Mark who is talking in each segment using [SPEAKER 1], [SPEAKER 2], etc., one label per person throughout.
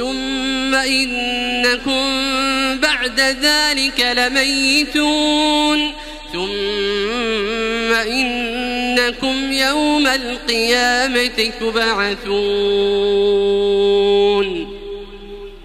[SPEAKER 1] ثم إنكم بعد ذلك لميتون. ثم إنكم يوم القيامة تبعثون.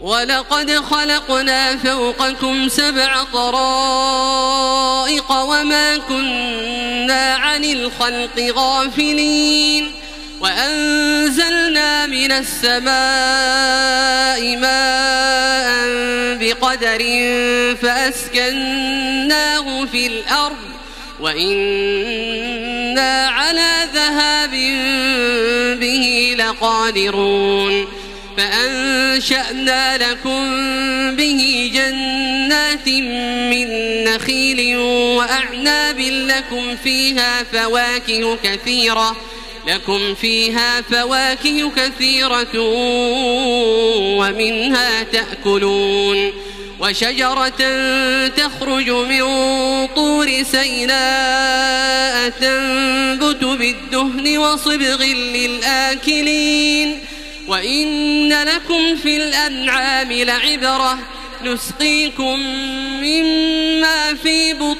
[SPEAKER 1] ولقد خلقنا فوقكم سبع طرائق وما كنا عن الخلق غافلين. وأنزلنا من السماء ماء بقدر فأسكناه في الأرض وإنا على ذهاب به لقادرون فأنشأنا لكم به جنات من نخيل وأعناب لكم فيها فواكه كثيرة لكم فيها فواكه كثيرة ومنها تأكلون وشجرة تخرج من طور سيناء تنبت بالدهن وصبغ للآكلين وإن لكم في الأنعام لعبرة نسقيكم مما في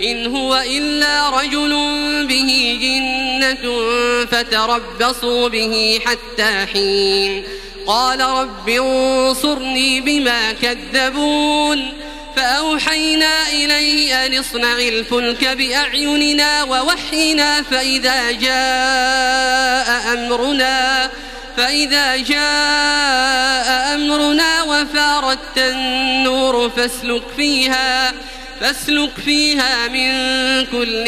[SPEAKER 1] إن هو إلا رجل به جنة فتربصوا به حتى حين. قال رب انصرني بما كذبون. فأوحينا إليه أن اصنع الفلك بأعيننا ووحينا فإذا جاء أمرنا فإذا جاء أمرنا وفارت النور فاسلك فيها. فاسلك فيها من كل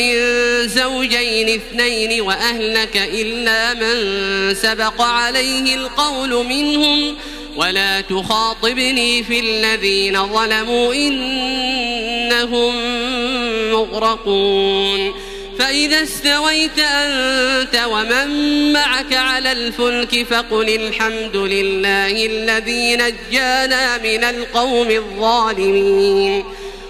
[SPEAKER 1] زوجين اثنين وأهلك إلا من سبق عليه القول منهم. ولا تخاطبني في الذين ظلموا إنهم مغرقون. فإذا استويت أنت ومن معك على الفلك فقل الحمد لله الذي نجانا من القوم الظالمين.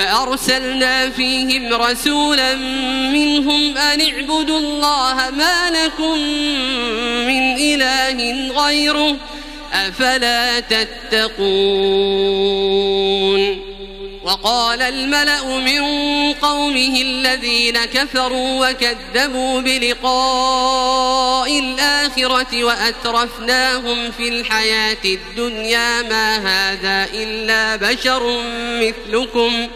[SPEAKER 1] فأرسلنا فيهم رسولا منهم أن اعبدوا الله ما لكم من إله غيره أفلا تتقون. وقال الملأ من قومه الذين كفروا وكذبوا بلقاء الآخرة وأترفناهم في الحياة الدنيا ما هذا إلا بشر مثلكم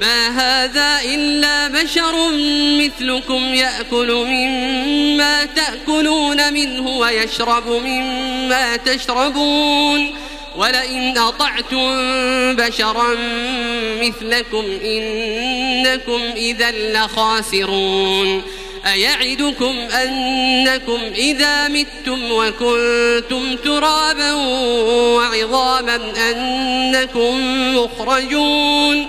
[SPEAKER 1] ما هذا إلا بشر مثلكم يأكل مما تأكلون منه ويشرب مما تشربون. ولئن أطعتم بشرا مثلكم إنكم إذا لخاسرون. أيعدكم أنكم إذا متم وكنتم ترابا وعظاما أنكم مخرجون.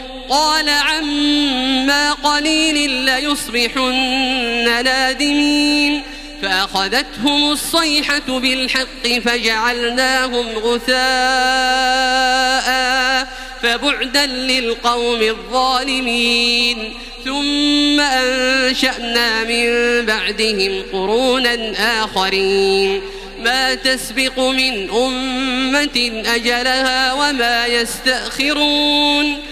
[SPEAKER 1] قال عما قليل ليصبحن نادمين فأخذتهم الصيحة بالحق فجعلناهم غثاء فبعدا للقوم الظالمين ثم أنشأنا من بعدهم قرونا آخرين ما تسبق من أمة أجلها وما يستأخرون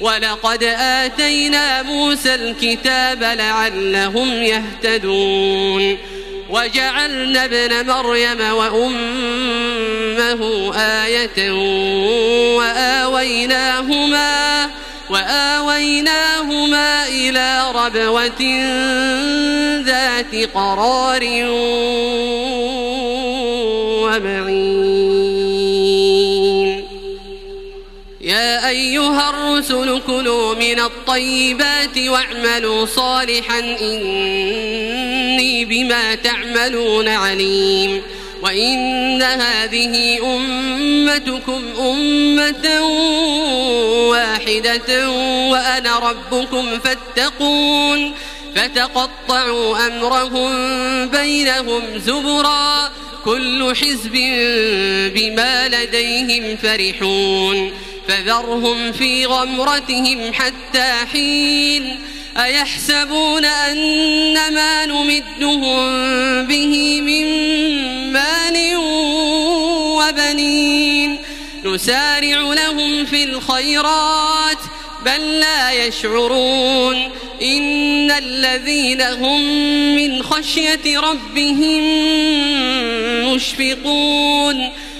[SPEAKER 1] ولقد آتينا موسى الكتاب لعلهم يهتدون. وجعلنا ابن مريم وأمه آية وآويناهما وآويناهما إلى ربوة ذات قرار ومعين. يا أيها الرسل كلوا من الطيبات واعملوا صالحا إني بما تعملون عليم وإن هذه أمتكم أمة واحدة وأنا ربكم فاتقون فتقطعوا أمرهم بينهم زبرا كل حزب بما لديهم فرحون فذرهم في غمرتهم حتى حين أيحسبون أن ما نمدهم به من مال وبنين نسارع لهم في الخيرات بل لا يشعرون إن الذين هم من خشية ربهم مشفقون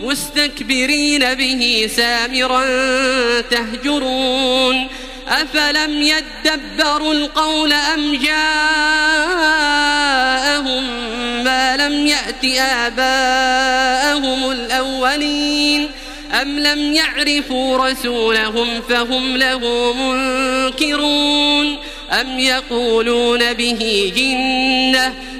[SPEAKER 1] مستكبرين به سامرا تهجرون أفلم يدبروا القول أم جاءهم ما لم يأت آباءهم الأولين أم لم يعرفوا رسولهم فهم له منكرون أم يقولون به جنة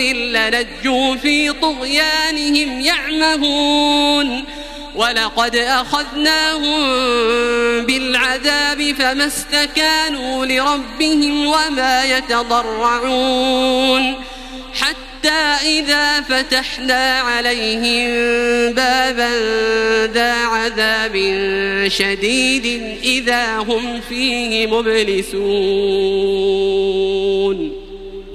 [SPEAKER 1] لنجوا في طغيانهم يعمهون ولقد أخذناهم بالعذاب فما استكانوا لربهم وما يتضرعون حتى إذا فتحنا عليهم بابا ذا عذاب شديد إذا هم فيه مبلسون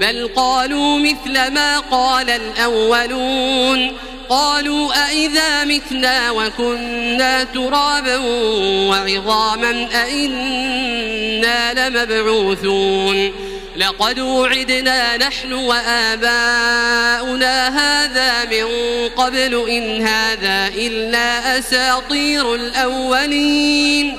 [SPEAKER 1] بل قالوا مثل ما قال الأولون. قالوا أئذا متنا وكنا ترابا وعظاما أئنا لمبعوثون. لقد وعدنا نحن وآباؤنا هذا من قبل إن هذا إلا أساطير الأولين.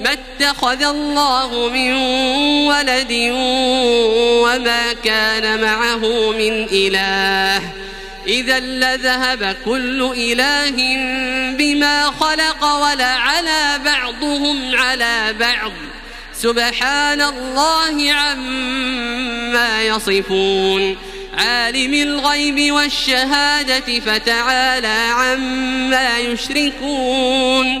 [SPEAKER 1] ما اتخذ الله من ولد وما كان معه من إله. إذا لذهب كل إله بما خلق ولعلى بعضهم على بعض. سبحان الله عما يصفون. عالم الغيب والشهادة فتعالى عما يشركون.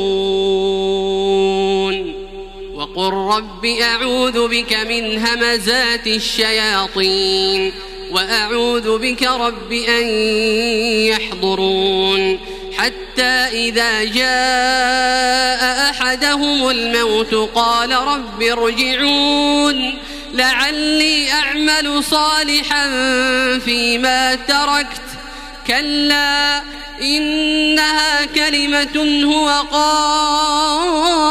[SPEAKER 1] وقل رب أعوذ بك من همزات الشياطين وأعوذ بك رب أن يحضرون حتى إذا جاء أحدهم الموت قال رب ارجعون لعلي أعمل صالحا فيما تركت كلا إنها كلمة هو قائلها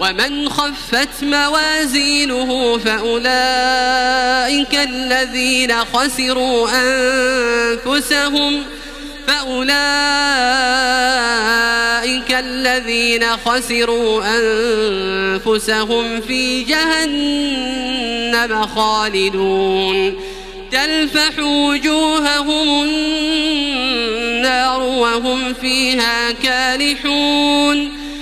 [SPEAKER 1] ومن خفت موازينه فأولئك الذين خسروا أنفسهم فأولئك الذين خسروا أنفسهم في جهنم خالدون تلفح وجوههم النار وهم فيها كالحون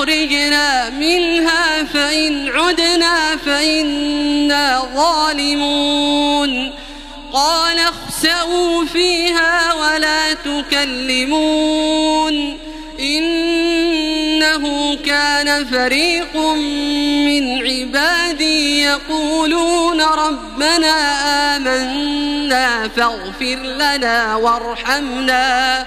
[SPEAKER 1] أخرجنا منها فإن عدنا فإنا ظالمون. قال اخسأوا فيها ولا تكلمون. إنه كان فريق من عبادي يقولون ربنا آمنا فاغفر لنا وارحمنا.